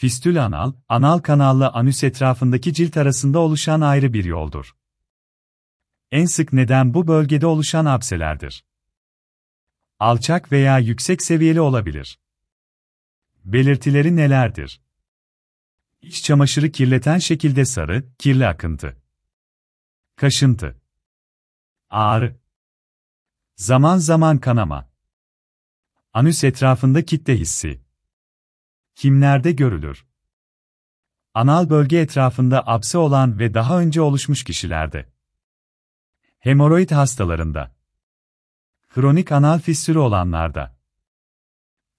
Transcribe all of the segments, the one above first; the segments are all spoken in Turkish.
Fistül anal, anal kanalla anüs etrafındaki cilt arasında oluşan ayrı bir yoldur. En sık neden bu bölgede oluşan abselerdir. Alçak veya yüksek seviyeli olabilir. Belirtileri nelerdir? İç çamaşırı kirleten şekilde sarı, kirli akıntı. Kaşıntı. Ağrı. Zaman zaman kanama. Anüs etrafında kitle hissi. Kimlerde görülür? Anal bölge etrafında apse olan ve daha önce oluşmuş kişilerde. Hemoroid hastalarında. Kronik anal fissürü olanlarda.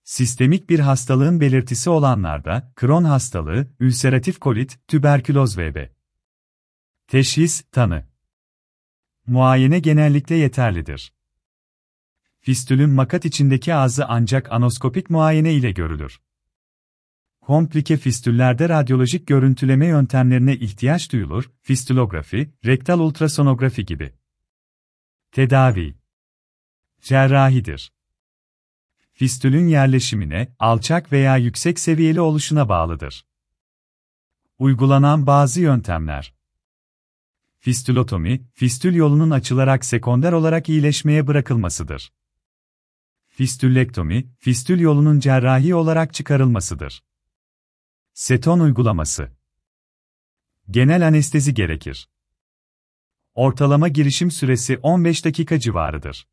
Sistemik bir hastalığın belirtisi olanlarda, Crohn hastalığı, ülseratif kolit, tüberküloz vb. Teşhis, tanı. Muayene genellikle yeterlidir. Fistülün makat içindeki ağzı ancak anoskopik muayene ile görülür. Komplike fistüllerde radyolojik görüntüleme yöntemlerine ihtiyaç duyulur, fistülografi, rektal ultrasonografi gibi. Tedavi Cerrahidir. Fistülün yerleşimine, alçak veya yüksek seviyeli oluşuna bağlıdır. Uygulanan bazı yöntemler Fistülotomi, fistül yolunun açılarak sekonder olarak iyileşmeye bırakılmasıdır. Fistüllektomi, fistül yolunun cerrahi olarak çıkarılmasıdır. Seton uygulaması Genel anestezi gerekir. Ortalama girişim süresi 15 dakika civarıdır.